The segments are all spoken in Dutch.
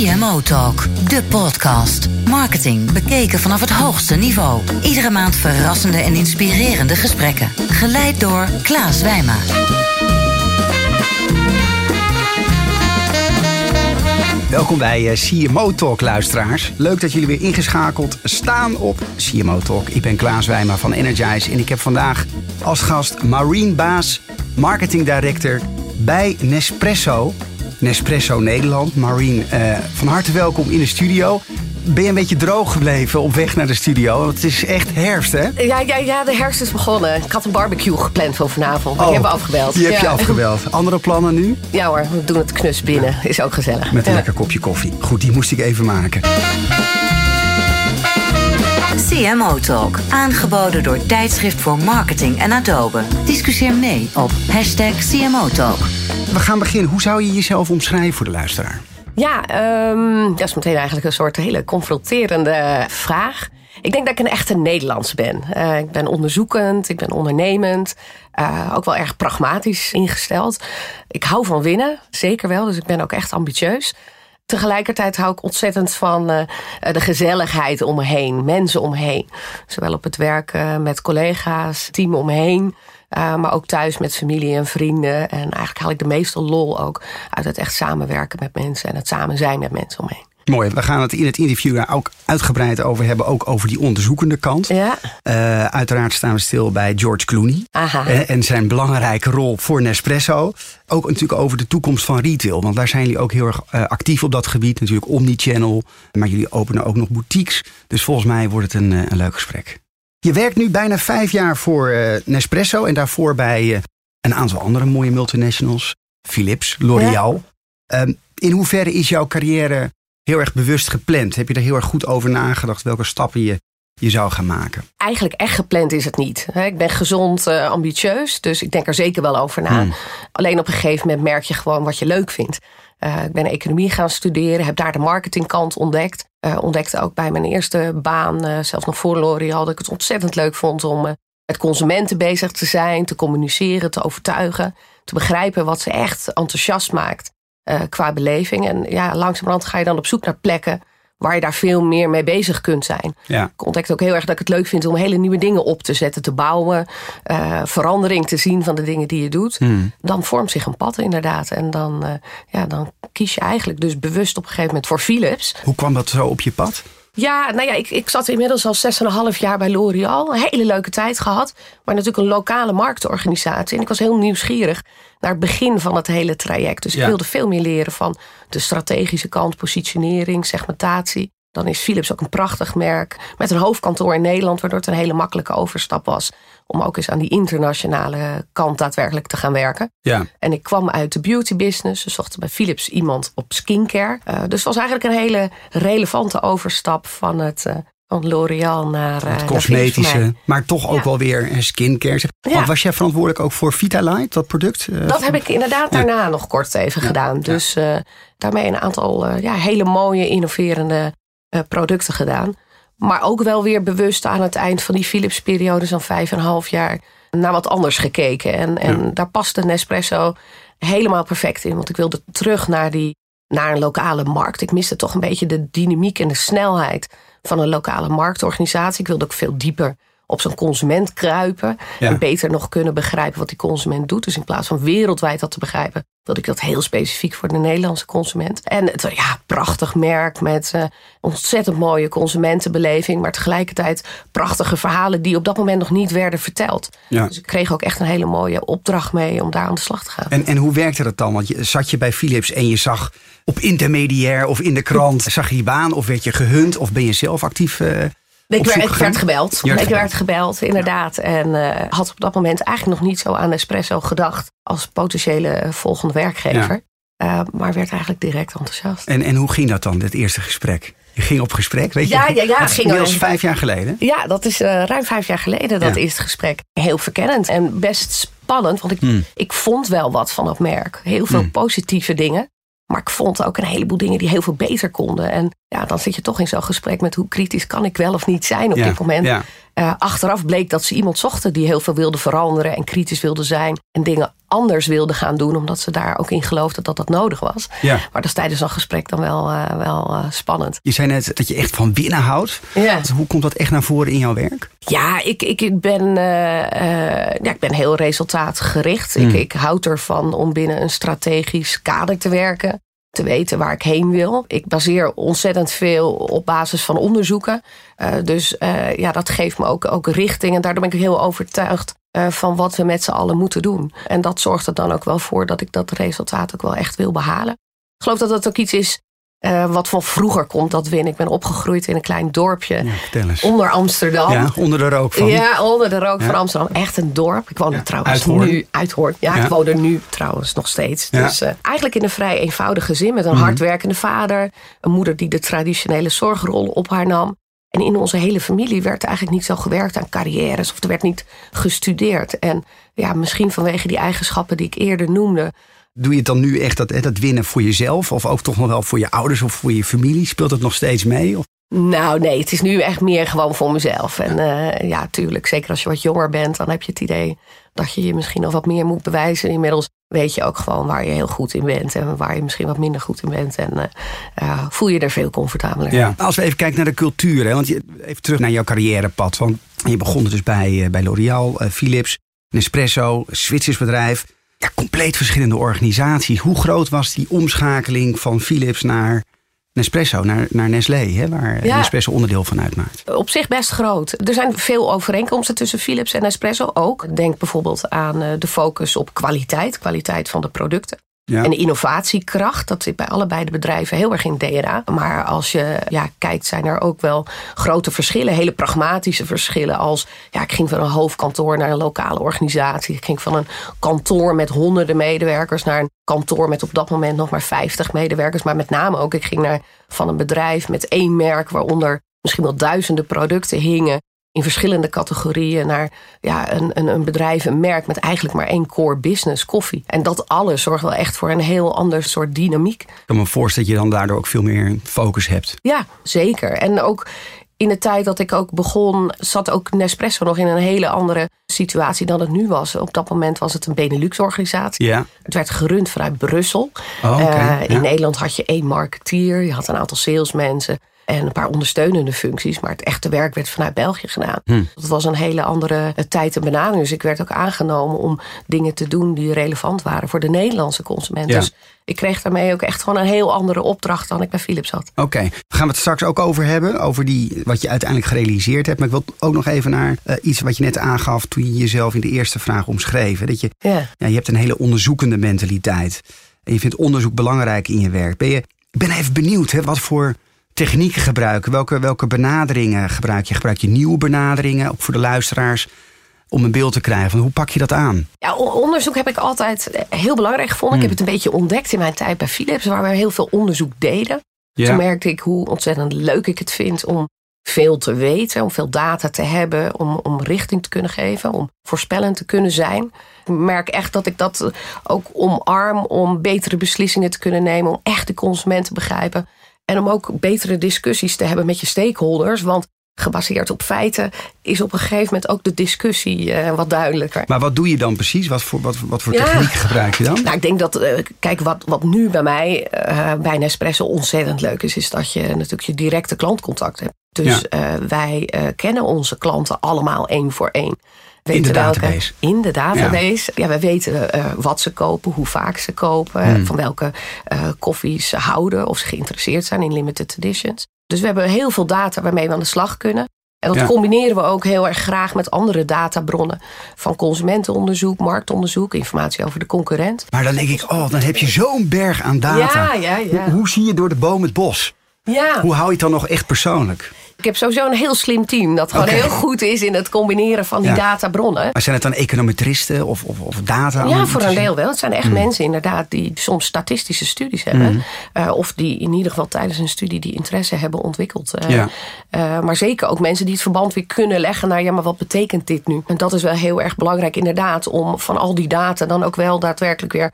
CMO Talk, de podcast. Marketing bekeken vanaf het hoogste niveau. Iedere maand verrassende en inspirerende gesprekken. Geleid door Klaas Wijma. Welkom bij eh, CMO Talk, luisteraars. Leuk dat jullie weer ingeschakeld staan op CMO Talk. Ik ben Klaas Wijma van Energize en ik heb vandaag als gast Maureen Baas, Marketing Director bij Nespresso. Nespresso Nederland. Maureen, eh, van harte welkom in de studio. Ben je een beetje droog gebleven op weg naar de studio? Want het is echt herfst, hè? Ja, ja, ja, de herfst is begonnen. Ik had een barbecue gepland voor vanavond. Maar die hebben we afgebeld. Die heb je Ja. afgebeld. Andere plannen nu? Ja hoor, we doen het knus binnen. Is ook gezellig. Met een Ja. lekker kopje koffie. Goed, die moest ik even maken. CMO Talk, aangeboden door Tijdschrift voor Marketing en Adobe. Discussieer mee op hashtag CMO Talk. We gaan beginnen. Hoe zou je jezelf omschrijven voor de luisteraar? Ja, ehm, dat is meteen eigenlijk een soort hele confronterende vraag. Ik denk dat ik een echte Nederlands ben. Eh, ik ben onderzoekend, ik ben ondernemend. eh, ook wel erg pragmatisch ingesteld. Ik hou van winnen, zeker wel. Dus ik ben ook echt ambitieus. Tegelijkertijd hou ik ontzettend van eh, de gezelligheid om me heen, mensen om me heen. Zowel op het werk eh, met collega's, team om me heen, eh, maar ook thuis met familie en vrienden. En eigenlijk haal ik de meeste lol ook uit het echt samenwerken met mensen en het samen zijn met mensen om me heen. Mooi, we gaan het in het interview daar ook uitgebreid over hebben. Ook over die onderzoekende kant. Ja, Eh, uiteraard staan we stil bij George Clooney. Aha. En zijn belangrijke rol voor Nespresso. Ook natuurlijk over de toekomst van retail. Want daar zijn jullie ook heel erg eh, actief op dat gebied. Natuurlijk omnichannel. Maar jullie openen ook nog boutiques. Dus volgens mij wordt het een, eh, een leuk gesprek. Je werkt nu bijna vijf jaar voor Nespresso. En daarvoor bij een aantal andere mooie multinationals. Philips, L'Oréal. Ehm, in hoeverre is jouw carrière heel erg bewust gepland? Heb je er heel erg goed over nagedacht welke stappen je, je zou gaan maken? eigenlijk echt gepland is het niet. Ik ben gezond, eh, ambitieus, dus ik denk er zeker wel over na. Alleen op een gegeven moment merk je gewoon wat je leuk vindt. Eh, ik ben economie gaan studeren, heb daar de marketingkant ontdekt. Eh, ontdekte ook bij mijn eerste baan, zelfs nog voor L'Oréal, dat ik het ontzettend leuk vond om met consumenten bezig te zijn, te communiceren, te overtuigen, te begrijpen wat ze echt enthousiast maakt eh, qua beleving. En ja, langzamerhand ga je dan op zoek naar plekken waar je daar veel meer mee bezig kunt zijn. Ja. Ik ontdekte ook heel erg dat ik het leuk vind om hele nieuwe dingen op te zetten, te bouwen, eh, verandering te zien van de dingen die je doet. Dan vormt zich een pad inderdaad. En dan, eh, ja, dan kies je eigenlijk dus bewust op een gegeven moment voor Philips. Hoe kwam dat zo op je pad? Ja, nou ja, ik, ik zat inmiddels al 6,5 jaar bij L'Oréal. Een hele leuke tijd gehad. Maar natuurlijk een lokale marktorganisatie. En ik was heel nieuwsgierig naar het begin van het hele traject. Dus ik wilde veel meer leren van de strategische kant, positionering, segmentatie. Dan is Philips ook een prachtig merk met een hoofdkantoor in Nederland, waardoor het een hele makkelijke overstap was om ook eens aan die internationale kant daadwerkelijk te gaan werken. Ja. En ik kwam uit de beauty business. Ze zochten bij Philips iemand op skincare. Eh, dus het was eigenlijk een hele relevante overstap van het uh, van L'Oréal naar, uh, Het cosmetische, maar toch ook Ja. wel weer skincare. Want Ja. was jij verantwoordelijk ook voor Vitalite, dat product? eh, Dat heb ik inderdaad daarna nog kort even gedaan. Dus uh, daarmee een aantal uh, ja, hele mooie, innoverende uh, producten gedaan. Maar ook wel weer bewust aan het eind van die Philips-periode, zo'n vijf en een half jaar, naar wat anders gekeken. En, en ja. daar paste Nespresso helemaal perfect in. Want ik wilde terug naar, die, naar een lokale markt. Ik miste toch een beetje de dynamiek en de snelheid van een lokale marktorganisatie. Ik wilde ook veel dieper op zo'n consument kruipen. Ja. En beter nog kunnen begrijpen wat die consument doet. Dus in plaats van wereldwijd dat te begrijpen, wilde ik dat heel specifiek voor de Nederlandse consument. En het ja, prachtig merk met uh, ontzettend mooie consumentenbeleving. Maar tegelijkertijd prachtige verhalen die op dat moment nog niet werden verteld. Ja. Dus ik kreeg ook echt een hele mooie opdracht mee om daar aan de slag te gaan. En, en hoe werkte dat dan? Want je, zat je bij Philips en je zag op intermediair of in de krant, zag je die baan of werd je gehunt of ben je zelf actief? Uh, ik werd, ik werd, gebeld. ik werd gebeld, inderdaad. Ja. En uh, had op dat moment eigenlijk nog niet zo aan Espresso gedacht als potentiële volgende werkgever. Ja. Uh, maar werd eigenlijk direct enthousiast. En, en hoe ging dat dan, het eerste gesprek? Je ging op gesprek, weet je? Ja, ja, ja. Dat ging inmiddels vijf jaar geleden. Ja, dat is uh, ruim vijf jaar geleden, dat ja. eerste gesprek. Heel verkennend en best spannend. Want ik, hmm. ik vond wel wat van dat merk. Heel veel hmm. positieve dingen. Maar ik vond ook een heleboel dingen die heel veel beter konden. En Ja, dan zit je toch in zo'n gesprek met hoe kritisch kan ik wel of niet zijn op dit moment. Ja. Uh, achteraf bleek dat ze iemand zochten die heel veel wilde veranderen en kritisch wilde zijn. En dingen anders wilde gaan doen, omdat ze daar ook in geloofde dat dat nodig was. Ja. Maar dat is tijdens zo'n gesprek dan wel, uh, wel uh, spannend. Je zei net dat je echt van winnen houdt. Ja. Dus hoe komt dat echt naar voren in jouw werk? Ja, ik, ik, ik, ben, ja, ik ben heel resultaatgericht. Mm. Ik, ik houd ervan om binnen een strategisch kader te werken te weten waar ik heen wil. Ik baseer ontzettend veel op basis van onderzoeken. Uh, dus uh, ja, dat geeft me ook, ook richting. En daardoor ben ik heel overtuigd uh, van wat we met z'n allen moeten doen. En dat zorgt er dan ook wel voor dat ik dat resultaat ook wel echt wil behalen. Ik geloof dat dat ook iets is uh, wat van vroeger komt, dat win. Ik ben opgegroeid in een klein dorpje ja, onder Amsterdam. Ja, onder de rook van. Ja, onder de rook ja. van Amsterdam. Echt een dorp. Ik woon er trouwens Uithoorn. nu. Uithoorn. Ja, Ja. ik woon er nu trouwens nog steeds. Dus uh, eigenlijk in een vrij eenvoudig gezin met een Mhm. hardwerkende vader. Een moeder die de traditionele zorgrol op haar nam. En in onze hele familie werd eigenlijk niet zo gewerkt aan carrières. Of er werd niet gestudeerd. En ja, misschien vanwege die eigenschappen die ik eerder noemde. Doe je het dan nu echt dat, dat winnen voor jezelf? Of ook toch nog wel voor je ouders of voor je familie? Speelt het nog steeds mee? Of? Nou, nee, het is nu echt meer gewoon voor mezelf. En uh, ja, tuurlijk, zeker als je wat jonger bent, dan heb je het idee dat je je misschien nog wat meer moet bewijzen. Inmiddels weet je ook gewoon waar je heel goed in bent en waar je misschien wat minder goed in bent. En uh, voel je er veel comfortabeler. Ja. Als we even kijken naar de cultuur, hè, want je, even terug naar jouw carrièrepad. Want je begon dus bij, bij L'Oréal, Philips, Nespresso, Zwitsers bedrijf. Ja, compleet verschillende organisaties. Hoe groot was die omschakeling van Philips naar Nespresso, naar, naar Nestlé, hè, waar ja. Nespresso onderdeel van uitmaakt? Op zich best groot. Er zijn veel overeenkomsten tussen Philips en Nespresso ook. Denk bijvoorbeeld aan de focus op kwaliteit, kwaliteit van de producten. En innovatiekracht, dat zit bij allebei de bedrijven heel erg in DNA. Maar als je ja, kijkt, zijn er ook wel grote verschillen. Hele pragmatische verschillen. Als ja, ik ging van een hoofdkantoor naar een lokale organisatie. Ik ging van een kantoor met honderden medewerkers naar een kantoor met op dat moment nog maar 50 medewerkers. Maar met name ook, ik ging naar, van een bedrijf met één merk waaronder misschien wel duizenden producten hingen in verschillende categorieën naar ja, een, een, een bedrijf, een merk met eigenlijk maar één core business, koffie. En dat alles zorgt wel echt voor een heel ander soort dynamiek. Ik kan me voorstellen dat je dan daardoor ook veel meer focus hebt. Ja, zeker. En ook in de tijd dat ik ook begon, zat ook Nespresso nog in een hele andere situatie dan het nu was. Op dat moment was het een Benelux-organisatie. Ja. Het werd gerund vanuit Brussel. Oh, okay. uh, in ja. Nederland had je één marketeer, je had een aantal salesmensen en een paar ondersteunende functies. Maar het echte werk werd vanuit België gedaan. Hm. Dat was een hele andere tijd en benadering. Dus ik werd ook aangenomen om dingen te doen die relevant waren voor de Nederlandse consument. Ja. Dus ik kreeg daarmee ook echt gewoon een heel andere opdracht dan ik bij Philips had. Oké, okay. we gaan het straks ook over hebben. Over die, wat je uiteindelijk gerealiseerd hebt. Maar ik wil ook nog even naar uh, iets wat je net aangaf toen je jezelf in de eerste vraag omschreef. Dat je, ja. Ja, je hebt een hele onderzoekende mentaliteit. En je vindt onderzoek belangrijk in je werk. Ben je, ik ben even benieuwd, hè, wat voor technieken gebruiken? Welke, welke benaderingen gebruik je? Gebruik je nieuwe benaderingen, ook voor de luisteraars, om een beeld te krijgen? Van hoe pak je dat aan? Ja, onderzoek heb ik altijd heel belangrijk gevonden. Hmm. Ik heb het een beetje ontdekt in mijn tijd bij Philips, waar we heel veel onderzoek deden. Ja. Toen merkte ik hoe ontzettend leuk ik het vind om veel te weten, om veel data te hebben, om, om richting te kunnen geven, om voorspellend te kunnen zijn. Ik merk echt dat ik dat ook omarm om betere beslissingen te kunnen nemen, om echt de consument te begrijpen. En om ook betere discussies te hebben met je stakeholders. Want gebaseerd op feiten is op een gegeven moment ook de discussie uh, wat duidelijker. Maar wat doe je dan precies? Wat voor, wat, wat voor ja. techniek gebruik je dan? Nou, ik denk dat, uh, kijk, wat, wat nu bij mij uh, bij Nespresso ontzettend leuk is, is dat je natuurlijk je directe klantcontact hebt. Dus ja. wij kennen onze klanten allemaal één voor één. In de database. In de database. Ja, ja we weten uh, wat ze kopen, hoe vaak ze kopen, Hmm. van welke koffies ze houden, of ze geïnteresseerd zijn in limited editions. Dus we hebben heel veel data waarmee we aan de slag kunnen. En dat Ja. combineren we ook heel erg graag met andere databronnen. Van consumentenonderzoek, marktonderzoek, informatie over de concurrent. Maar dan denk ik, oh, dan heb je zo'n berg aan data. Ja, ja, ja. Hoe, hoe zie je door de boom het bos? Ja. Hoe hou je het dan nog echt persoonlijk? Ik heb sowieso een heel slim team dat gewoon heel goed is in het combineren van die Ja. databronnen. Maar zijn het dan econometristen of, of, of data? Ja, voor een deel wel. Het zijn echt Mm. mensen inderdaad die soms statistische studies hebben. Eh, of die in ieder geval tijdens een studie die interesse hebben ontwikkeld. Eh, Ja. eh, maar zeker ook mensen die het verband weer kunnen leggen naar... ja, maar wat betekent dit nu? En dat is wel heel erg belangrijk inderdaad... om van al die data dan ook wel daadwerkelijk weer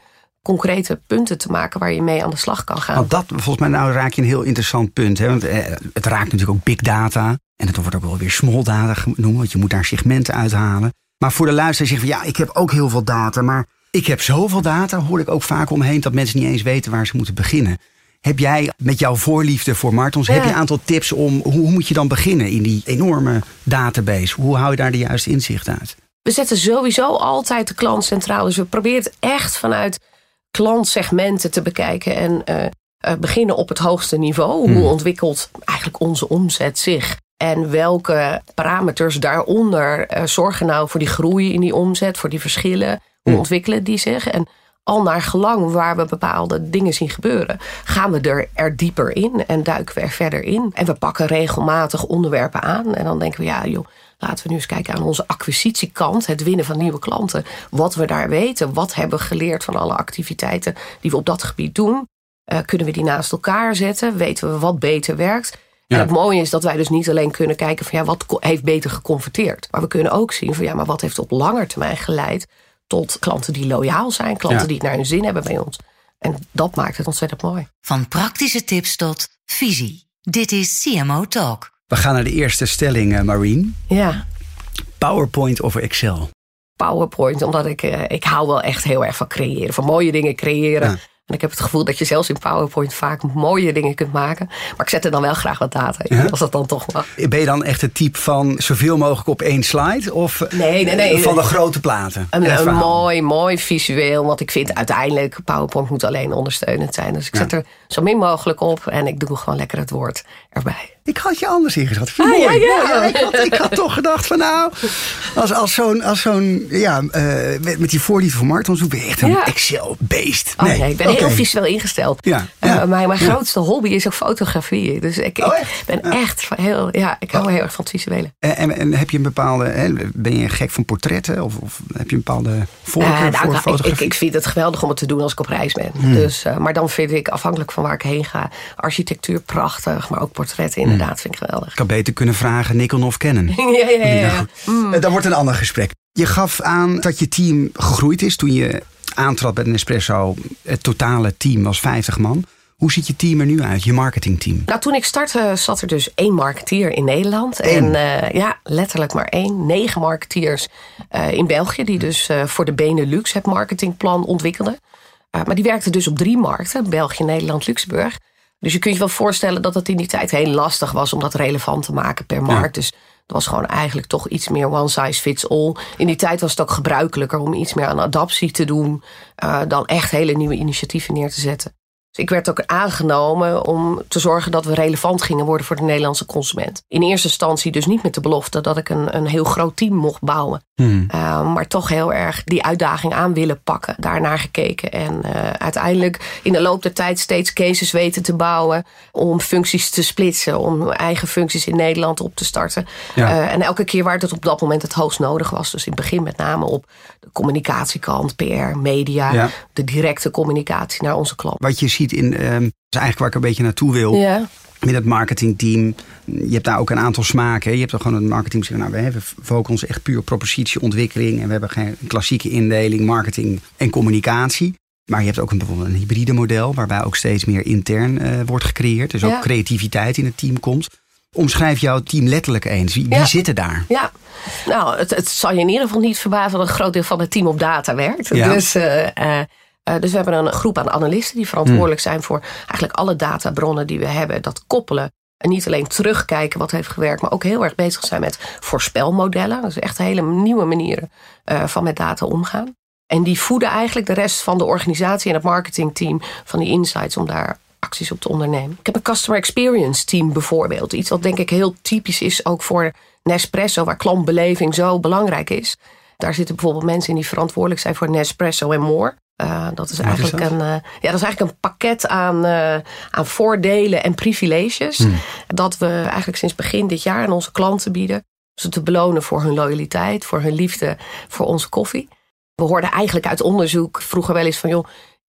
concrete punten te maken waar je mee aan de slag kan gaan. Want dat, volgens mij, nou raak je een heel interessant punt. Hè? Want eh, het raakt natuurlijk ook big data. En het wordt ook wel weer small data genoemd, want je moet daar segmenten uithalen. Maar voor de luisteraar zeggen van ja, ik heb ook heel veel data, maar ik heb zoveel data, hoor ik ook vaak omheen dat mensen niet eens weten waar ze moeten beginnen. Heb jij met jouw voorliefde voor Martons, heb je een aantal tips om hoe, hoe moet je dan beginnen in die enorme database? Hoe hou je daar de juiste inzicht uit? We zetten sowieso altijd de klant centraal. Dus we proberen het echt vanuit klantsegmenten te bekijken. En uh, beginnen op het hoogste niveau. Hoe hmm. ontwikkelt eigenlijk onze omzet zich? En welke parameters daaronder uh, zorgen nou voor die groei in die omzet, voor die verschillen? Hoe hmm. ontwikkelen die zich? En al naar gelang waar we bepaalde dingen zien gebeuren, gaan we er, er dieper in en duiken we er verder in. En we pakken regelmatig onderwerpen aan. En dan denken we, ja, joh, laten we nu eens kijken aan onze acquisitiekant, het winnen van nieuwe klanten. Wat we daar weten, wat hebben we geleerd van alle activiteiten die we op dat gebied doen. Uh, kunnen we die naast elkaar zetten? Weten we wat beter werkt? En het mooie is dat wij dus niet alleen kunnen kijken van ja, wat heeft beter geconverteerd. Maar we kunnen ook zien van ja, maar wat heeft op lange termijn geleid tot klanten die loyaal zijn, klanten die het naar hun zin hebben bij ons. En dat maakt het ontzettend mooi. Van praktische tips tot visie. Dit is CMO Talk. We gaan naar de eerste stelling, uh, Marine. Ja. PowerPoint of Excel? PowerPoint, omdat ik, uh, ik hou wel echt heel erg van creëren. Van mooie dingen creëren. En ik heb het gevoel dat je zelfs in PowerPoint vaak mooie dingen kunt maken. Maar ik zet er dan wel graag wat data in, als dat dan toch mag. Ben je dan echt het type van zoveel mogelijk op één slide? Of nee, nee, nee, van de grote platen? Een, een mooi, mooi visueel. Want ik vind uiteindelijk, PowerPoint moet alleen ondersteunend zijn. Dus ik zet er zo min mogelijk op. En ik doe gewoon lekker het woord erbij. Ik had je anders ingeschat. Ah, mooi. Ja, ja. ik, had, ik, had, toch gedacht van nou, als, als zo'n, als zo'n ja, uh, met, met, die voorliefde van Martin, ben je echt een Excel-beest. Oh, nee. ik ben heel visueel ingesteld. Ja. Uh, mijn, mijn grootste hobby is ook fotografie. Dus ik, oh, ik ben echt heel, ja, ik hou oh. heel erg van het visuele. En, en, en, heb je een bepaalde, hè, ben je gek van portretten? Of, of heb je een bepaalde voorkeur uh, nou, voor fotografie? Ik, ik, vind het geweldig om het te doen als ik op reis ben. Hmm. Dus, maar dan vind ik, afhankelijk van waar ik heen ga, architectuur prachtig, maar ook portretten in inderdaad, vind ik geweldig. Ik kan beter kunnen vragen Nikon of Canon. ja, ja, ja. Mm. Dat wordt een ander gesprek. Je gaf aan dat je team gegroeid is toen je aantrad bij Nespresso. Het totale team was 50 man. Hoe ziet je team er nu uit, je marketingteam? Nou, toen ik startte zat er dus één marketeer in Nederland. En uh, ja, letterlijk maar één. Negen marketeers uh, in België, die dus uh, voor de Benelux het marketingplan ontwikkelden. maar die werkten dus op drie markten: België, Nederland, Luxemburg. Dus je kunt je wel voorstellen dat het in die tijd heel lastig was om dat relevant te maken per markt. Dus het was gewoon eigenlijk toch iets meer one size fits all. In die tijd was het ook gebruikelijker om iets meer aan adaptie te doen. Uh, dan echt hele nieuwe initiatieven neer te zetten. Dus ik werd ook aangenomen om te zorgen dat we relevant gingen worden voor de Nederlandse consument. In eerste instantie dus niet met de belofte dat ik een, een heel groot team mocht bouwen. Hmm. Uh, maar toch heel erg die uitdaging aan willen pakken. Daarnaar gekeken. En uh, uiteindelijk in de loop der tijd steeds cases weten te bouwen. Om functies te splitsen. Om eigen functies in Nederland op te starten. Ja. Uh, en elke keer waar het op dat moment het hoogst nodig was. Dus in het begin met name op communicatiekant, PR, media. Ja. De directe communicatie naar onze klant. Wat je ziet in, um, is eigenlijk waar ik een beetje naartoe wil. Ja met het marketingteam. Je hebt daar ook een aantal smaken. Je hebt er gewoon een marketingteam zeggen, nou, we focussen ons echt puur op propositieontwikkeling. En we hebben geen klassieke indeling, marketing en communicatie. Maar je hebt ook een, bijvoorbeeld een hybride model, waarbij ook steeds meer intern uh, wordt gecreëerd. Dus ook creativiteit in het team komt. Omschrijf jouw team letterlijk eens. Wie, wie zitten daar? Ja, nou, het, het, zal je in ieder geval niet verbazen dat een groot deel van het team op data werkt. Ja. Dus uh, uh, uh, dus we hebben een groep aan analisten die verantwoordelijk zijn voor eigenlijk alle databronnen die we hebben. Dat koppelen. En niet alleen terugkijken wat heeft gewerkt, maar ook heel erg bezig zijn met voorspelmodellen. Dat is echt hele nieuwe manieren uh, van met data omgaan. En die voeden eigenlijk de rest van de organisatie en het marketingteam van die insights om daar acties op te ondernemen. Ik heb een customer experience team bijvoorbeeld. Iets wat denk ik heel typisch is ook voor Nespresso, waar klantbeleving zo belangrijk is. Daar zitten bijvoorbeeld mensen in die verantwoordelijk zijn voor Nespresso en more. Uh, dat is eigenlijk een, uh, ja, dat is eigenlijk een pakket aan, uh, aan voordelen en privileges. Hmm. Dat we eigenlijk sinds begin dit jaar aan onze klanten bieden. Ze te belonen voor hun loyaliteit, voor hun liefde voor onze koffie. We hoorden eigenlijk uit onderzoek vroeger wel eens van joh,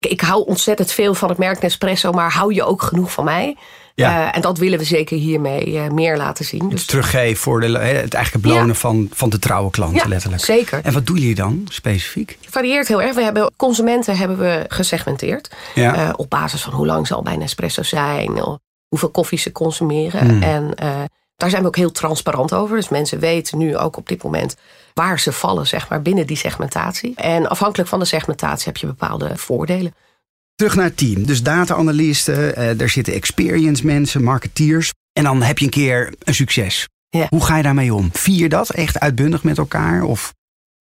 ik hou ontzettend veel van het merk Nespresso, maar hou je ook genoeg van mij? Ja. en dat willen we zeker hiermee meer laten zien. Dus teruggeven voor de, het eigenlijk belonen Ja. van, van de trouwe klanten, Ja, letterlijk. zeker. En wat doen jullie dan specifiek? Het varieert heel erg. We hebben consumenten hebben we gesegmenteerd. Ja. Eh, op basis van hoe lang ze al bij Nespresso zijn. of Hoeveel koffie ze consumeren. Hmm. En eh, daar zijn we ook heel transparant over. Dus mensen weten nu ook op dit moment waar ze vallen zeg maar, binnen die segmentatie. En afhankelijk van de segmentatie heb je bepaalde voordelen. Terug naar het team. Dus data-analysten, eh, er zitten experience mensen, marketeers. En dan heb je een keer een succes. Ja. Hoe ga je daarmee om? Vier je dat echt uitbundig met elkaar? Of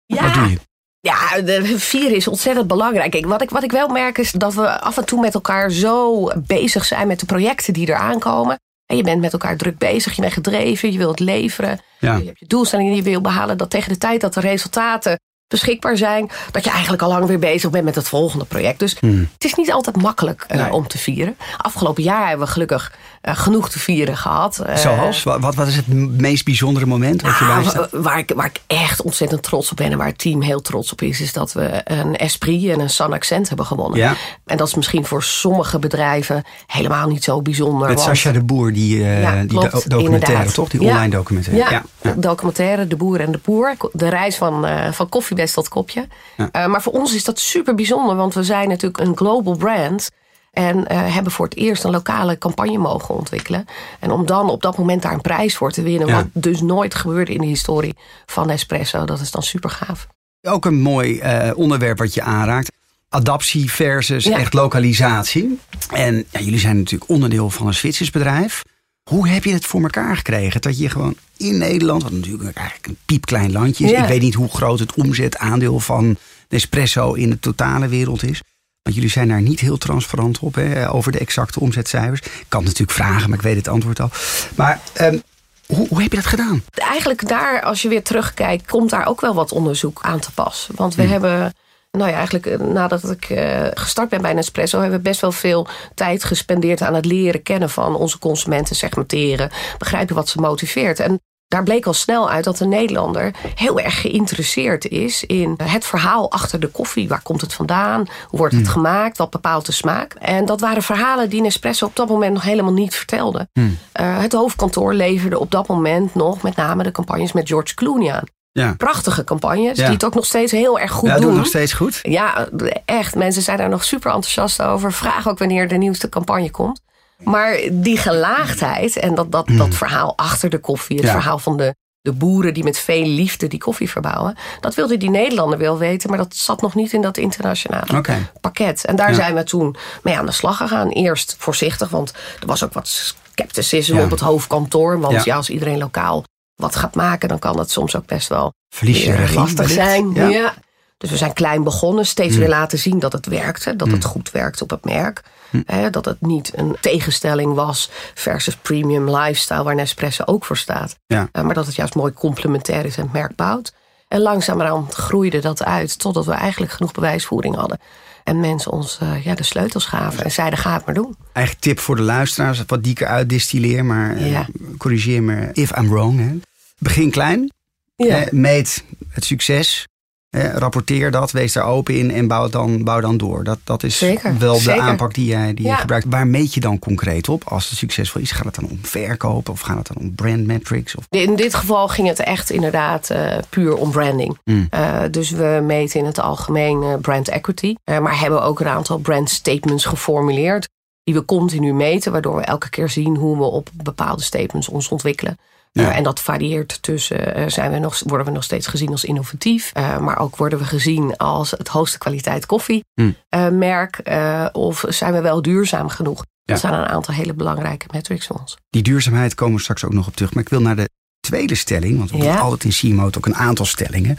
wat doe je? Ja, de vieren is ontzettend belangrijk. Kijk, wat, ik, wat ik wel merk is dat we af en toe met elkaar zo bezig zijn met de projecten die eraan komen. En je bent met elkaar druk bezig, je bent gedreven, je wilt leveren. Ja. Je hebt je doelstellingen die je wil behalen. Dat tegen de tijd dat de resultaten beschikbaar zijn, dat je eigenlijk al lang weer bezig bent met het volgende project. Dus Hmm. het is niet altijd makkelijk eh, Nee. om te vieren. Afgelopen jaar hebben we gelukkig genoeg te vieren gehad. Eh, Zoals? Wat, wat is het meest bijzondere moment wat je Ah, bijstaat? wa- waar, ik, waar ik echt ontzettend trots op ben en waar het team heel trots op is, is dat we een Esprit en een San Accent hebben gewonnen. Ja. En dat is misschien voor sommige bedrijven helemaal niet zo bijzonder. Met want- Sascha de Boer, die, eh, Ja, die klopt, do- documentaire, inderdaad. toch? Die Ja. online documentaire. Ja, ja. documentaire De Boer en de Boer. De reis van, eh van koffiebest tot kopje. Eh, maar voor ons is dat super bijzonder, want we zijn natuurlijk een global brand. En eh, hebben voor het eerst een lokale campagne mogen ontwikkelen. En om dan op dat moment daar een prijs voor te winnen, Ja. wat dus nooit gebeurde in de historie van Espresso, dat is dan super gaaf. Ook een mooi eh, onderwerp wat je aanraakt. Adaptie versus Ja. echt lokalisatie. En ja, jullie zijn natuurlijk onderdeel van een Zwitsers bedrijf. Hoe heb je het voor elkaar gekregen? Dat je gewoon in Nederland, wat natuurlijk eigenlijk een piepklein landje is. Ja. Ik weet niet hoe groot het omzetaandeel van Nespresso in de totale wereld is. Want jullie zijn daar niet heel transparant op hè, over de exacte omzetcijfers. Ik kan het natuurlijk vragen, maar ik weet het antwoord al. Maar ehm, hoe, hoe heb je dat gedaan? Eigenlijk daar, als je weer terugkijkt, komt daar ook wel wat onderzoek aan te pas. Want we hebben, nou ja, eigenlijk eh, nadat ik eh, gestart ben bij Nespresso, hebben we best wel veel tijd gespendeerd aan het leren kennen van onze consumenten, segmenteren, begrijpen wat ze motiveert. En daar bleek al snel uit dat de Nederlander heel erg geïnteresseerd is in het verhaal achter de koffie. Waar komt het vandaan? Hoe wordt het gemaakt? Wat bepaalt de smaak? En dat waren verhalen die Nespresso op dat moment nog helemaal niet vertelde. Eh, het hoofdkantoor leverde op dat moment nog met name de campagnes met George Clooney aan. Ja, Prachtige campagnes, Ja. die het ook nog steeds heel erg goed ja dat doen. doe nog steeds goed. Ja, echt. Mensen zijn daar nog super enthousiast over. Vraag ook wanneer de nieuwste campagne komt. Maar die gelaagdheid en dat, dat, dat verhaal achter de koffie, het Ja. verhaal van de, de boeren die met veel liefde die koffie verbouwen, dat wilde die Nederlander wel weten, maar dat zat nog niet in dat internationale pakket. En daar Ja. zijn we toen mee aan de slag gegaan. Eerst voorzichtig, want er was ook wat scepticisme Ja. op het hoofdkantoor. Want Ja. als iedereen lokaal wat gaat maken, dan kan het soms ook best wel Verlies je lastig zijn. Ja. Ja. Dus we zijn klein begonnen, steeds weer laten zien dat het werkte, dat het goed werkte op het merk. Hè, dat het niet een tegenstelling was versus premium lifestyle, waar Nespresso ook voor staat. Ja. Eh, maar dat het juist mooi complementair is en het merk bouwt. En langzamerhand groeide dat uit totdat we eigenlijk genoeg bewijsvoering hadden. En mensen ons eh, ja, de sleutels gaven en zeiden: ga het maar doen. Eigenlijk tip voor de luisteraars, wat die ik eruit distilleer, maar eh, Ja. corrigeer me if I'm wrong. Hè. Begin klein, Ja. meet het succes, hè, rapporteer dat, wees daar open in en bouw dan, bouw dan door. Dat, dat is Zeker, wel de aanpak die jij die je gebruikt. Waar meet je dan concreet op als het succesvol is? Gaat het dan om verkopen of gaat het dan om brand metrics? Of... In dit geval ging het echt inderdaad eh, puur om branding. Mm. Eh, dus we meten in het algemeen eh, brand equity. Eh, maar hebben ook een aantal brand statements geformuleerd. Die we continu meten, waardoor we elke keer zien hoe we op bepaalde statements ons ontwikkelen. Ja. Eh, en dat varieert tussen, eh, zijn we nog, worden we nog steeds gezien als innovatief. eh, maar ook worden we gezien als het hoogste kwaliteit koffie Hmm. merk. eh, of zijn we wel duurzaam genoeg? Ja. Dat zijn een aantal hele belangrijke metrics voor ons. Die duurzaamheid komen we straks ook nog op terug. Maar ik wil naar de tweede stelling, want we Ja. doen altijd in C-Mode ook een aantal stellingen.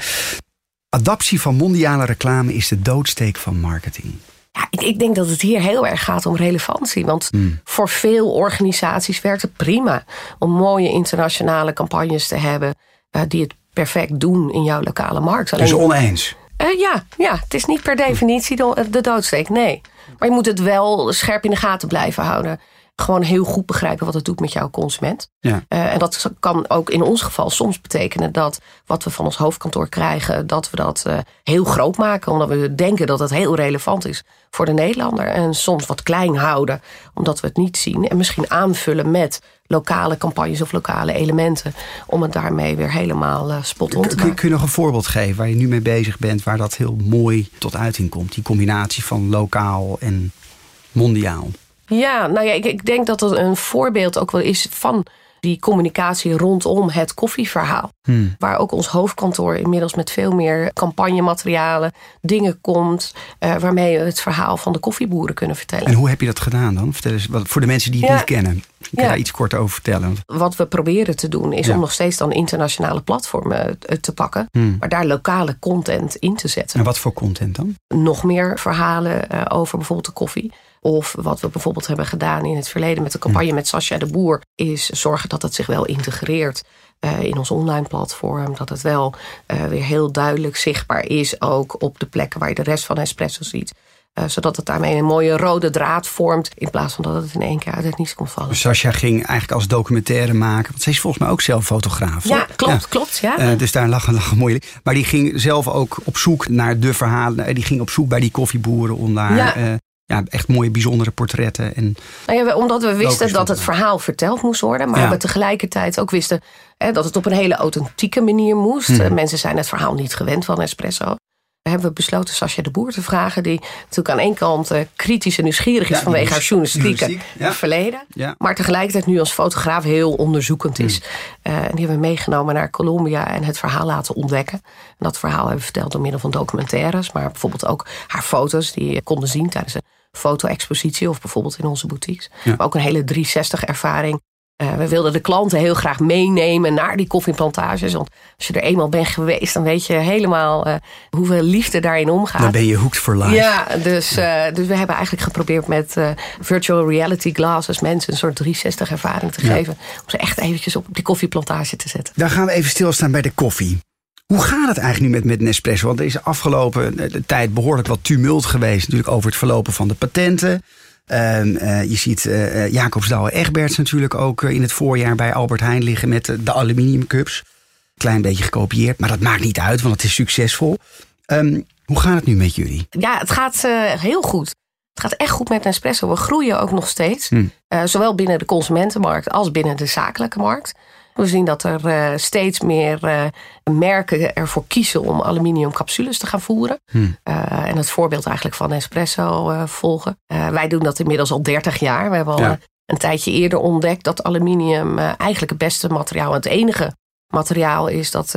Adaptie van mondiale reclame is de doodsteek van marketing. Ja, ik, ik denk dat het hier heel erg gaat om relevantie. Want voor veel organisaties werkt het prima om mooie internationale campagnes te hebben eh, die het perfect doen in jouw lokale markt. Dus oneens. Eh, ja, ja, het is niet per definitie de, de doodsteek, nee. Maar je moet het wel scherp in de gaten blijven houden. Gewoon heel goed begrijpen wat het doet met jouw consument. Ja. Uh, en dat kan ook in ons geval soms betekenen dat wat we van ons hoofdkantoor krijgen, dat we dat uh, heel groot maken, omdat we denken dat het heel relevant is voor de Nederlander. En soms wat klein houden, omdat we het niet zien. En misschien aanvullen met lokale campagnes of lokale elementen. Om het daarmee weer helemaal uh, spot on te maken. Kun je nog een voorbeeld geven waar je nu mee bezig bent, waar dat heel mooi tot uiting komt? Die combinatie van lokaal en mondiaal. Ja, nou ja, ik, ik denk dat dat een voorbeeld ook wel is van die communicatie rondom het koffieverhaal. Hmm. Waar ook ons hoofdkantoor inmiddels met veel meer campagnematerialen, dingen komt, uh, waarmee we het verhaal van de koffieboeren kunnen vertellen. En hoe heb je dat gedaan dan? Vertel eens, wat, voor de mensen die het Ja. niet kennen. Ik kan Ja. daar iets kort over vertellen. Wat we proberen te doen is Ja. om nog steeds dan internationale platformen eh, te pakken, Hmm. maar daar lokale content in te zetten. En wat voor content dan? nog meer verhalen eh, over bijvoorbeeld de koffie. Of wat we bijvoorbeeld hebben gedaan in het verleden met de campagne met Sascha de Boer, is zorgen dat het zich wel integreert eh, in ons online platform. Dat het wel eh, weer heel duidelijk zichtbaar is, ook op de plekken waar je de rest van Espresso ziet. Eh, zodat het daarmee een mooie rode draad vormt, in plaats van dat het in één keer uit het niets komt vallen. Dus Sascha ging eigenlijk als documentaire maken. Want zij is volgens mij ook zelf fotograaf. Ja, toch? klopt, klopt. Ja. Dus daar lag een, lag li- Maar die ging zelf ook op zoek naar de verhalen. Die ging op zoek bij die koffieboeren om daar Ja. Ja, echt mooie, bijzondere portretten. En Nou ja, we- omdat we wisten dat het verhaal verteld moest worden. Maar Ja. we tegelijkertijd ook wisten hè, dat het op een hele authentieke manier moest. Mhm. Eh, Mensen zijn het verhaal niet gewend van espresso. We hebben besloten Sascha de Boer te vragen. Die natuurlijk aan één kant eh, kritisch en nieuwsgierig is Ja, vanwege haar journalistieke journalistiek, ja. verleden. ja. Maar tegelijkertijd nu als fotograaf heel onderzoekend is. Hmm. Eh, en die hebben we meegenomen naar Colombia en het verhaal laten ontdekken. En dat verhaal hebben we verteld door middel van documentaires. Maar bijvoorbeeld ook haar foto's die je konden zien tijdens een foto-expositie. Of bijvoorbeeld in onze boutiques. Ja. Maar ook een hele 360 ervaring. Eh, we wilden de klanten heel graag meenemen naar die koffieplantages. Want als je er eenmaal bent geweest, dan weet je helemaal eh, hoeveel liefde daarin omgaat. dan ben je hooked for life. Ja, dus, eh, dus we hebben eigenlijk geprobeerd met virtual reality glasses mensen een soort 360 ervaring te Ja. geven. Om ze echt eventjes op die koffieplantage te zetten. Dan gaan we even stilstaan bij de koffie. Hoe gaat het eigenlijk nu met, met Nespresso? Want er is de afgelopen eh, de tijd behoorlijk wat tumult geweest. Natuurlijk over het verlopen van de patenten. Ehm, eh, je ziet eh eh, Jacobs Douwe Egberts natuurlijk ook in het voorjaar bij Albert Heijn liggen met de, de aluminiumcups. Klein beetje gekopieerd, maar dat maakt niet uit, want het is succesvol. Ehm, hoe gaat het nu met jullie? Ja, het gaat heel goed. Het gaat echt goed met Nespresso. We groeien ook nog steeds. Hmm. Zowel binnen de consumentenmarkt als binnen de zakelijke markt. We zien dat er eh, steeds meer eh, merken ervoor kiezen om aluminium capsules te gaan voeren. Hmm. Eh, en het voorbeeld eigenlijk van Nespresso eh, volgen. Wij doen dat inmiddels al 30 jaar. We hebben al Ja. een tijdje eerder ontdekt dat aluminium eigenlijk het beste materiaal, het enige materiaal is dat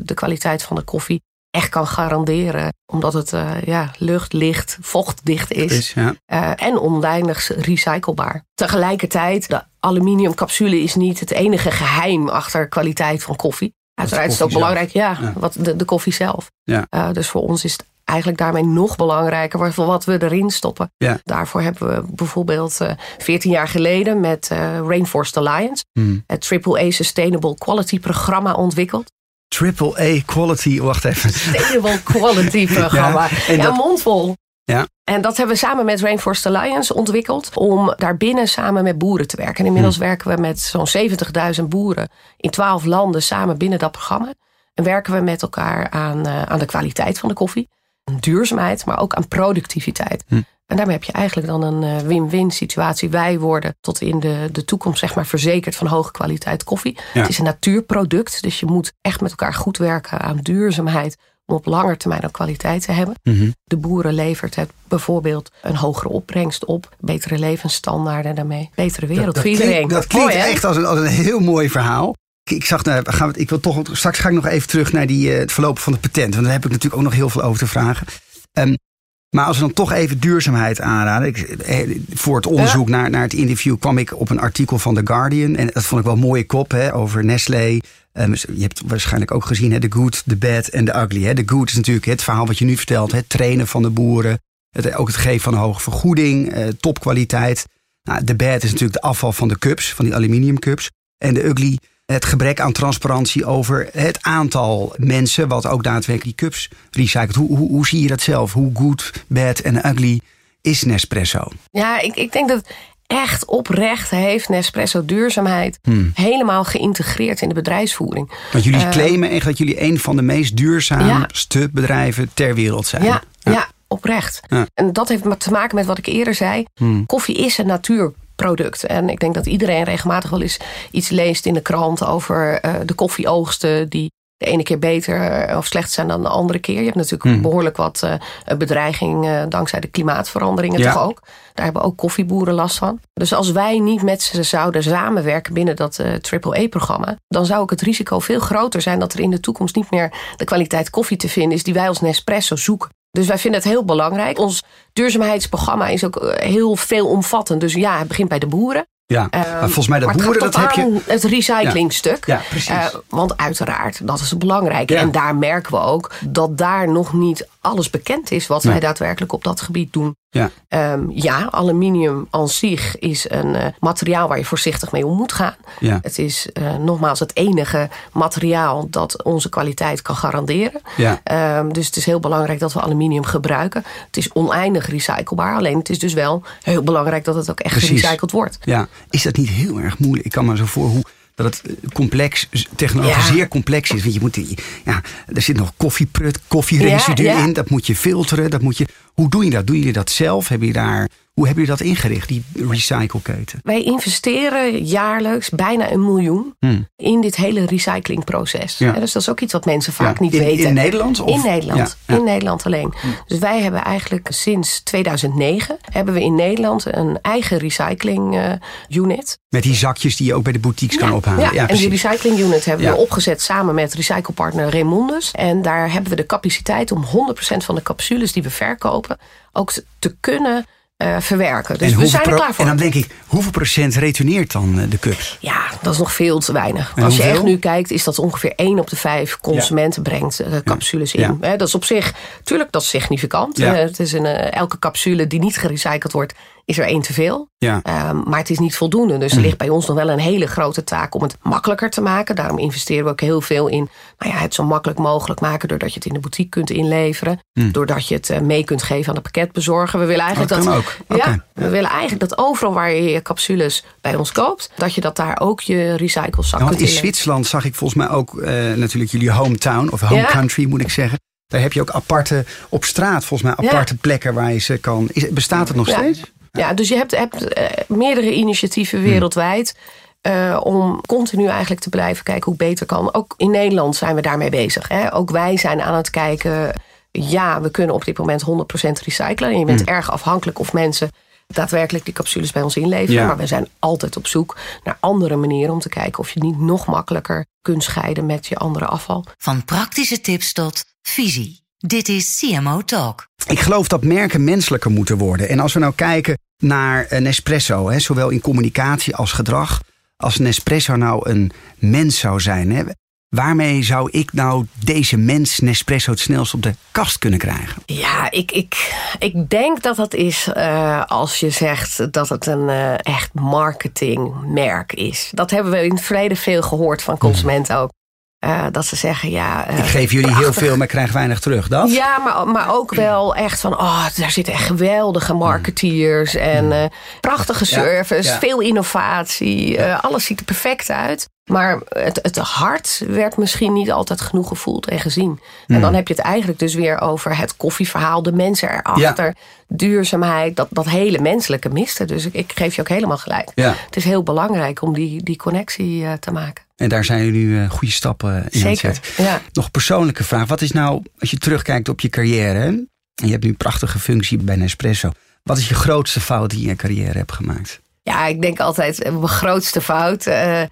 de kwaliteit van de koffie echt kan garanderen. Omdat het eh, ja, lucht, licht, vochtdicht is. Is, ja. Eh, en oneindig recyclebaar. Tegelijkertijd, de aluminiumcapsule is niet het enige geheim achter kwaliteit van koffie. Uiteraard is het ook belangrijk, ja, Ja. Wat de, de koffie zelf. Ja. Eh, dus voor ons is het eigenlijk daarmee nog belangrijker wat- wat we erin stoppen. Ja. Daarvoor hebben we bijvoorbeeld eh 14 jaar geleden met eh, Rainforest Alliance Hmm. het AAA Sustainable Quality programma ontwikkeld. Triple A quality, wacht even. Sustainable Quality programma. Ja, Ja, en dat- mondvol. Ja. En dat hebben we samen met Rainforest Alliance ontwikkeld om daarbinnen samen met boeren te werken. En inmiddels Hm. werken we met zo'n 70.000 boeren in 12 landen samen binnen dat programma. En werken we met elkaar aan, eh, aan de kwaliteit van de koffie, aan duurzaamheid, maar ook aan productiviteit. Hm. En daarmee heb je eigenlijk dan een eh, win-win situatie. Wij worden tot in de, de toekomst zeg maar verzekerd van hoge kwaliteit koffie. Ja. Het is een natuurproduct, dus je moet echt met elkaar goed werken aan duurzaamheid om op lange termijn ook kwaliteit te hebben. Mhm. De boeren levert het bijvoorbeeld een hogere opbrengst op, betere levensstandaarden daarmee, betere wereld dat, voor klinkt, iedereen. dat klinkt Mooi, hè? echt als een, als een heel mooi verhaal. Ik, zag, nou, gaan we, ik wil toch, straks ga ik nog even terug naar die, eh, het verlopen van de patent. Want daar heb ik natuurlijk ook nog heel veel over te vragen. Ehm, maar als we dan toch even duurzaamheid aanraden. Ik, eh, voor het onderzoek naar, naar het interview kwam ik op een artikel van The Guardian. En dat vond ik wel een mooie kop hè, over Nestlé. Ehm, je hebt waarschijnlijk ook gezien, hè, de good, de bad en de ugly. Hè. De good is natuurlijk het verhaal wat je nu vertelt. Het trainen van de boeren. Het, ook het geven van een hoge vergoeding. eh, topkwaliteit. Nou, de bad is natuurlijk de afval van de cups, van die aluminiumcups. En de ugly, het gebrek aan transparantie over het aantal mensen... wat ook daadwerkelijk die cups recycelt. Hoe, hoe, hoe zie je dat zelf? Hoe good, bad en ugly is Nespresso? Ja, ik, ik denk dat echt oprecht heeft Nespresso duurzaamheid Hmm. helemaal geïntegreerd in de bedrijfsvoering. Want jullie Eh, claimen echt dat jullie een van de meest duurzaamste bedrijven ter wereld zijn. Ja, ja. oprecht. Ja. En dat heeft te maken met wat ik eerder zei. Hmm. Koffie is een natuurproduct. En ik denk dat iedereen regelmatig wel eens iets leest in de krant over eh, de koffieoogsten die de ene keer beter eh, of slecht zijn dan de andere keer. Je hebt natuurlijk Hmm. behoorlijk wat eh, bedreiging dankzij de klimaatveranderingen Ja. toch ook. Daar hebben ook koffieboeren last van. Dus als wij niet met ze zouden samenwerken binnen dat eh AAA-programma, dan zou ook het risico veel groter zijn dat er in de toekomst niet meer de kwaliteit koffie te vinden is die wij als Nespresso zoeken. Dus wij vinden het heel belangrijk. Ons duurzaamheidsprogramma is ook eh, heel veelomvattend. Dus ja, het begint bij de boeren. Ja, Ehm, maar volgens mij de boeren, dat heb je... Het recyclingstuk. Ja, precies. Eh, want uiteraard, dat is belangrijk. Ja. En daar merken we ook dat daar nog niet alles bekend is wat wij daadwerkelijk op dat gebied doen. Ja. Ehm, ja, aluminium aan zich is een eh, materiaal waar je voorzichtig mee om moet gaan. Ja. Het is eh, nogmaals het enige materiaal dat onze kwaliteit kan garanderen. Ja. Ehm, dus het is heel belangrijk dat we aluminium gebruiken. Het is oneindig recyclebaar. Alleen het is dus wel heel belangrijk dat het ook echt Precies. gerecycled wordt. Ja, is dat niet heel erg moeilijk? Ik kan me zo voor hoe dat het eh, complex, technologisch Ja. zeer complex is. Want je moet, die- ja, er zit nog koffieprut, koffieresidu ja. in. Dat moet je filteren. Dat moet je, hoe doe je dat? Doe je dat zelf? Heb je daar, hoe hebben jullie dat ingericht, die recycleketen? Wij investeren jaarlijks bijna een miljoen Hmm. in dit hele recyclingproces. Ja. Dus dat is ook iets wat mensen vaak Ja. niet In- weten. in Nederland, of? In Nederland. Ja. In Nederland alleen. Dus wij hebben eigenlijk sinds 2009 hebben we in Nederland een eigen recycling eh, unit. Met die zakjes die je ook bij de boutiques kan ophalen. Ja, en die recycling unit hebben we opgezet samen met recyclepartner Raymondus. En daar hebben we de capaciteit om 100% van de capsules die we verkopen ook te kunnen eh, verwerken. Dus en, we zijn er klaar voor. en dan denk ik, hoeveel procent retourneert dan eh, de cups? Ja, dat is nog veel te weinig. En Als je echt nu kijkt, is dat ongeveer 1 op de 5 consumenten brengt eh, capsules in. Ja. Dat is op zich, tuurlijk, dat is significant. Het is een, elke capsule die niet gerecycled wordt, is er één te veel. Ja. Ehm, maar het is niet voldoende. Dus Mm. er ligt bij ons nog wel een hele grote taak om het makkelijker te maken. Daarom investeren we ook heel veel in nou ja, het zo makkelijk mogelijk maken. Doordat je het in de boutique kunt inleveren. Doordat je het eh, mee kunt geven aan de pakketbezorger. We willen eigenlijk Mm. Dat ook. Ja, we willen eigenlijk dat overal waar je je capsules bij ons koopt, dat je dat daar ook je recyclezak Ja, want kunt in inleveren. Zwitserland zag ik volgens mij ook eh, natuurlijk jullie hometown of home Ja. country moet ik zeggen. Daar heb je ook aparte, op straat volgens mij, Ja. aparte plekken waar je ze kan. Is, bestaat het nog steeds? Ja, dus je hebt, hebt eh, meerdere initiatieven wereldwijd. eh, om continu eigenlijk te blijven kijken hoe het beter kan. Ook in Nederland zijn we daarmee bezig. Hè. Ook wij zijn aan het kijken. Ja, we kunnen op dit moment 100% recyclen. En je bent erg afhankelijk of mensen daadwerkelijk die capsules bij ons inleveren. Ja. Maar we zijn altijd op zoek naar andere manieren om te kijken of je niet nog makkelijker kunt scheiden met je andere afval. Van praktische tips tot visie. Dit is CMO Talk. Ik geloof dat merken menselijker moeten worden. En als we nou kijken naar een Nespresso, hè, zowel in communicatie als gedrag. Als Nespresso nou een mens zou zijn, hè, waarmee zou ik nou deze mens Nespresso het snelst op de kast kunnen krijgen? Ja, ik, ik, ik denk dat dat is eh, als je zegt dat het een eh, echt marketingmerk is. Dat hebben we in het verleden veel gehoord van consumenten ook. Eh, dat ze zeggen, ja... eh, Ik geef jullie heel veel, maar krijg weinig terug. Dat? Ja, maar, maar ook wel echt van, oh, daar zitten echt geweldige marketeers en eh, prachtige service, ja. veel innovatie, alles ziet er perfect uit. Maar het, het hart werd misschien niet altijd genoeg gevoeld en gezien. En dan heb je het eigenlijk dus weer over het koffieverhaal, de mensen erachter, duurzaamheid, dat, dat hele menselijke miste. Dus ik, ik geef je ook helemaal gelijk. Ja. Het is heel belangrijk om die, die connectie te maken. En daar zijn jullie nu eh, goede stappen in aan het Zeker, ja. Nog een persoonlijke vraag. Wat is nou, als je terugkijkt op je carrière... hè, en je hebt nu een prachtige functie bij Nespresso... wat is je grootste fout die je in je carrière hebt gemaakt? Ja, ik denk altijd, eh, mijn grootste fout eh,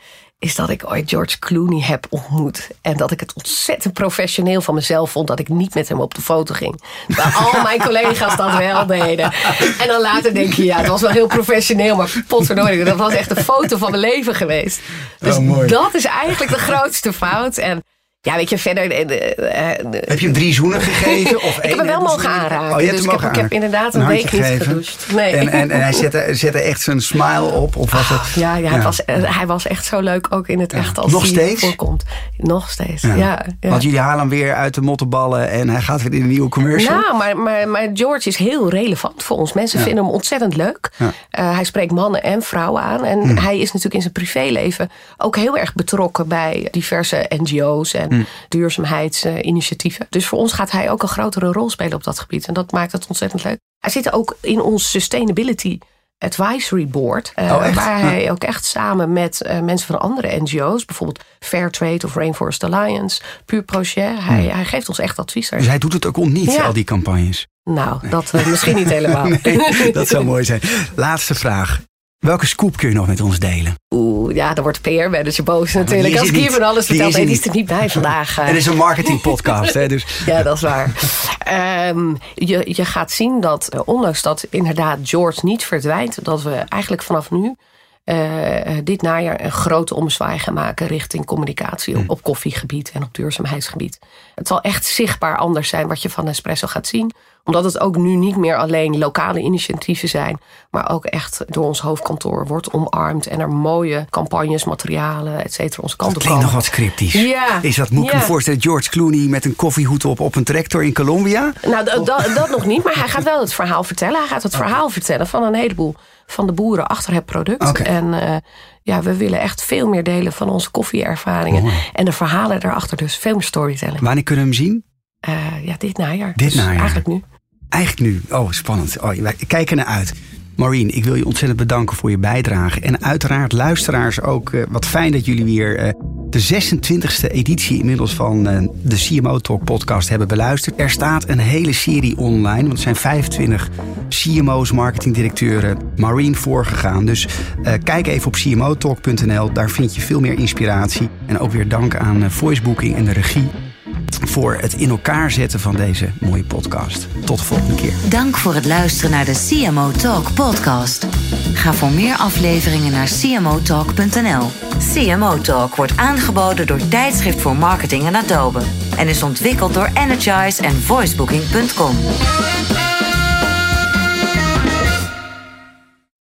is dat ik ooit George Clooney heb ontmoet. En dat ik het ontzettend professioneel van mezelf vond dat ik niet met hem op de foto ging. Terwijl al mijn collega's dat wel deden. En dan later denk je, ja, het was wel heel professioneel, maar potverdorie, dat was echt een foto van mijn leven geweest. Dus Oh, mooi. dat is eigenlijk de grootste fout. En Ja, weet je, verder... eh, eh, eh, Heb je hem drie zoenen gegeven? Of ik één? heb hem wel Dus- mogen aanraken. Oh, je dus ik, heb, ik heb inderdaad een, Een week niet gegeven. gedoucht. Nee. En, en, en hij zette, zette echt zijn smile op. Of was het, Ja, ja, Hij, was, hij was echt zo leuk, ook in het echt als Nog hij steeds? voorkomt. Nog steeds, Ja. Want jullie halen hem weer uit de mottenballen en hij gaat weer in een nieuwe commercial. Nou, maar, maar, maar George is heel relevant voor ons. Mensen vinden hem ontzettend leuk. Hij spreekt mannen en vrouwen aan. En Hmm. hij is natuurlijk in zijn privéleven ook heel erg betrokken bij diverse NGO's en Hmm. duurzaamheidsinitiatieven. Dus voor ons gaat hij ook een grotere rol spelen op dat gebied. En dat maakt het ontzettend leuk. Hij zit ook in ons Sustainability Advisory Board. eh, Oh? Waar Ja. hij ook echt samen met eh, mensen van andere NGO's, bijvoorbeeld Fairtrade of Rainforest Alliance, Puur Projet, hij, hij geeft ons echt advies. Dus hij doet het ook om niet, Ja. al die campagnes. Nou, dat eh, misschien niet helemaal. Nee, dat zou mooi zijn. Laatste vraag. Welke scoop kun je nog met ons delen? Oeh, ja, dan wordt PR-manager boos die natuurlijk. Als ik hier van alles Die vertel, er nee, die is niet. er niet bij vandaag. eh. Het is een marketingpodcast, hè? Dus Ja, dat is waar. Ehm, je, je gaat zien dat, eh, ondanks dat inderdaad George niet verdwijnt, dat we eigenlijk vanaf nu eh, eh, dit najaar een grote omzwaai gaan maken richting communicatie op, op koffiegebied en op duurzaamheidsgebied. Het zal echt zichtbaar anders zijn wat je van Nespresso gaat zien omdat het ook nu niet meer alleen lokale initiatieven zijn, maar ook echt door ons hoofdkantoor wordt omarmd en er mooie campagnes, materialen, et cetera, onze kant op klinkt nog komen. wat cryptisch. Ja. Is dat, moet ik me Ja. voorstellen, George Clooney met een koffiehoed op op een tractor in Colombia? Nou, dat, nog niet, maar hij gaat wel het verhaal vertellen. Hij gaat het verhaal vertellen van een heleboel van de boeren achter het product. En eh, ja, we willen echt veel meer delen van onze koffieervaringen. En de verhalen daarachter, dus veel meer storytelling. Wanneer kunnen we hem zien? Eh, ja, dit najaar. Dit Dus najaar. Eigenlijk nu. Eigenlijk nu. Oh, spannend. Oh, wij kijken naar uit. Maureen, ik wil je ontzettend bedanken voor je bijdrage. En uiteraard luisteraars ook. eh, wat fijn dat jullie weer eh, de 26e editie inmiddels van eh, de CMO Talk podcast hebben beluisterd. Er staat een hele serie online. Want er zijn 25 CMO's, marketingdirecteuren, Maureen voorgegaan. Dus kijk even op cmotalk.nl. Daar vind je veel meer inspiratie. En ook weer dank aan Voicebooking en de regie voor het in elkaar zetten van deze mooie podcast. Tot de volgende keer. Dank voor het luisteren naar de CMO Talk podcast. Ga voor meer afleveringen naar cmotalk.nl. CMO Talk wordt aangeboden door Tijdschrift voor Marketing en Adobe en is ontwikkeld door Energize en voicebooking.com.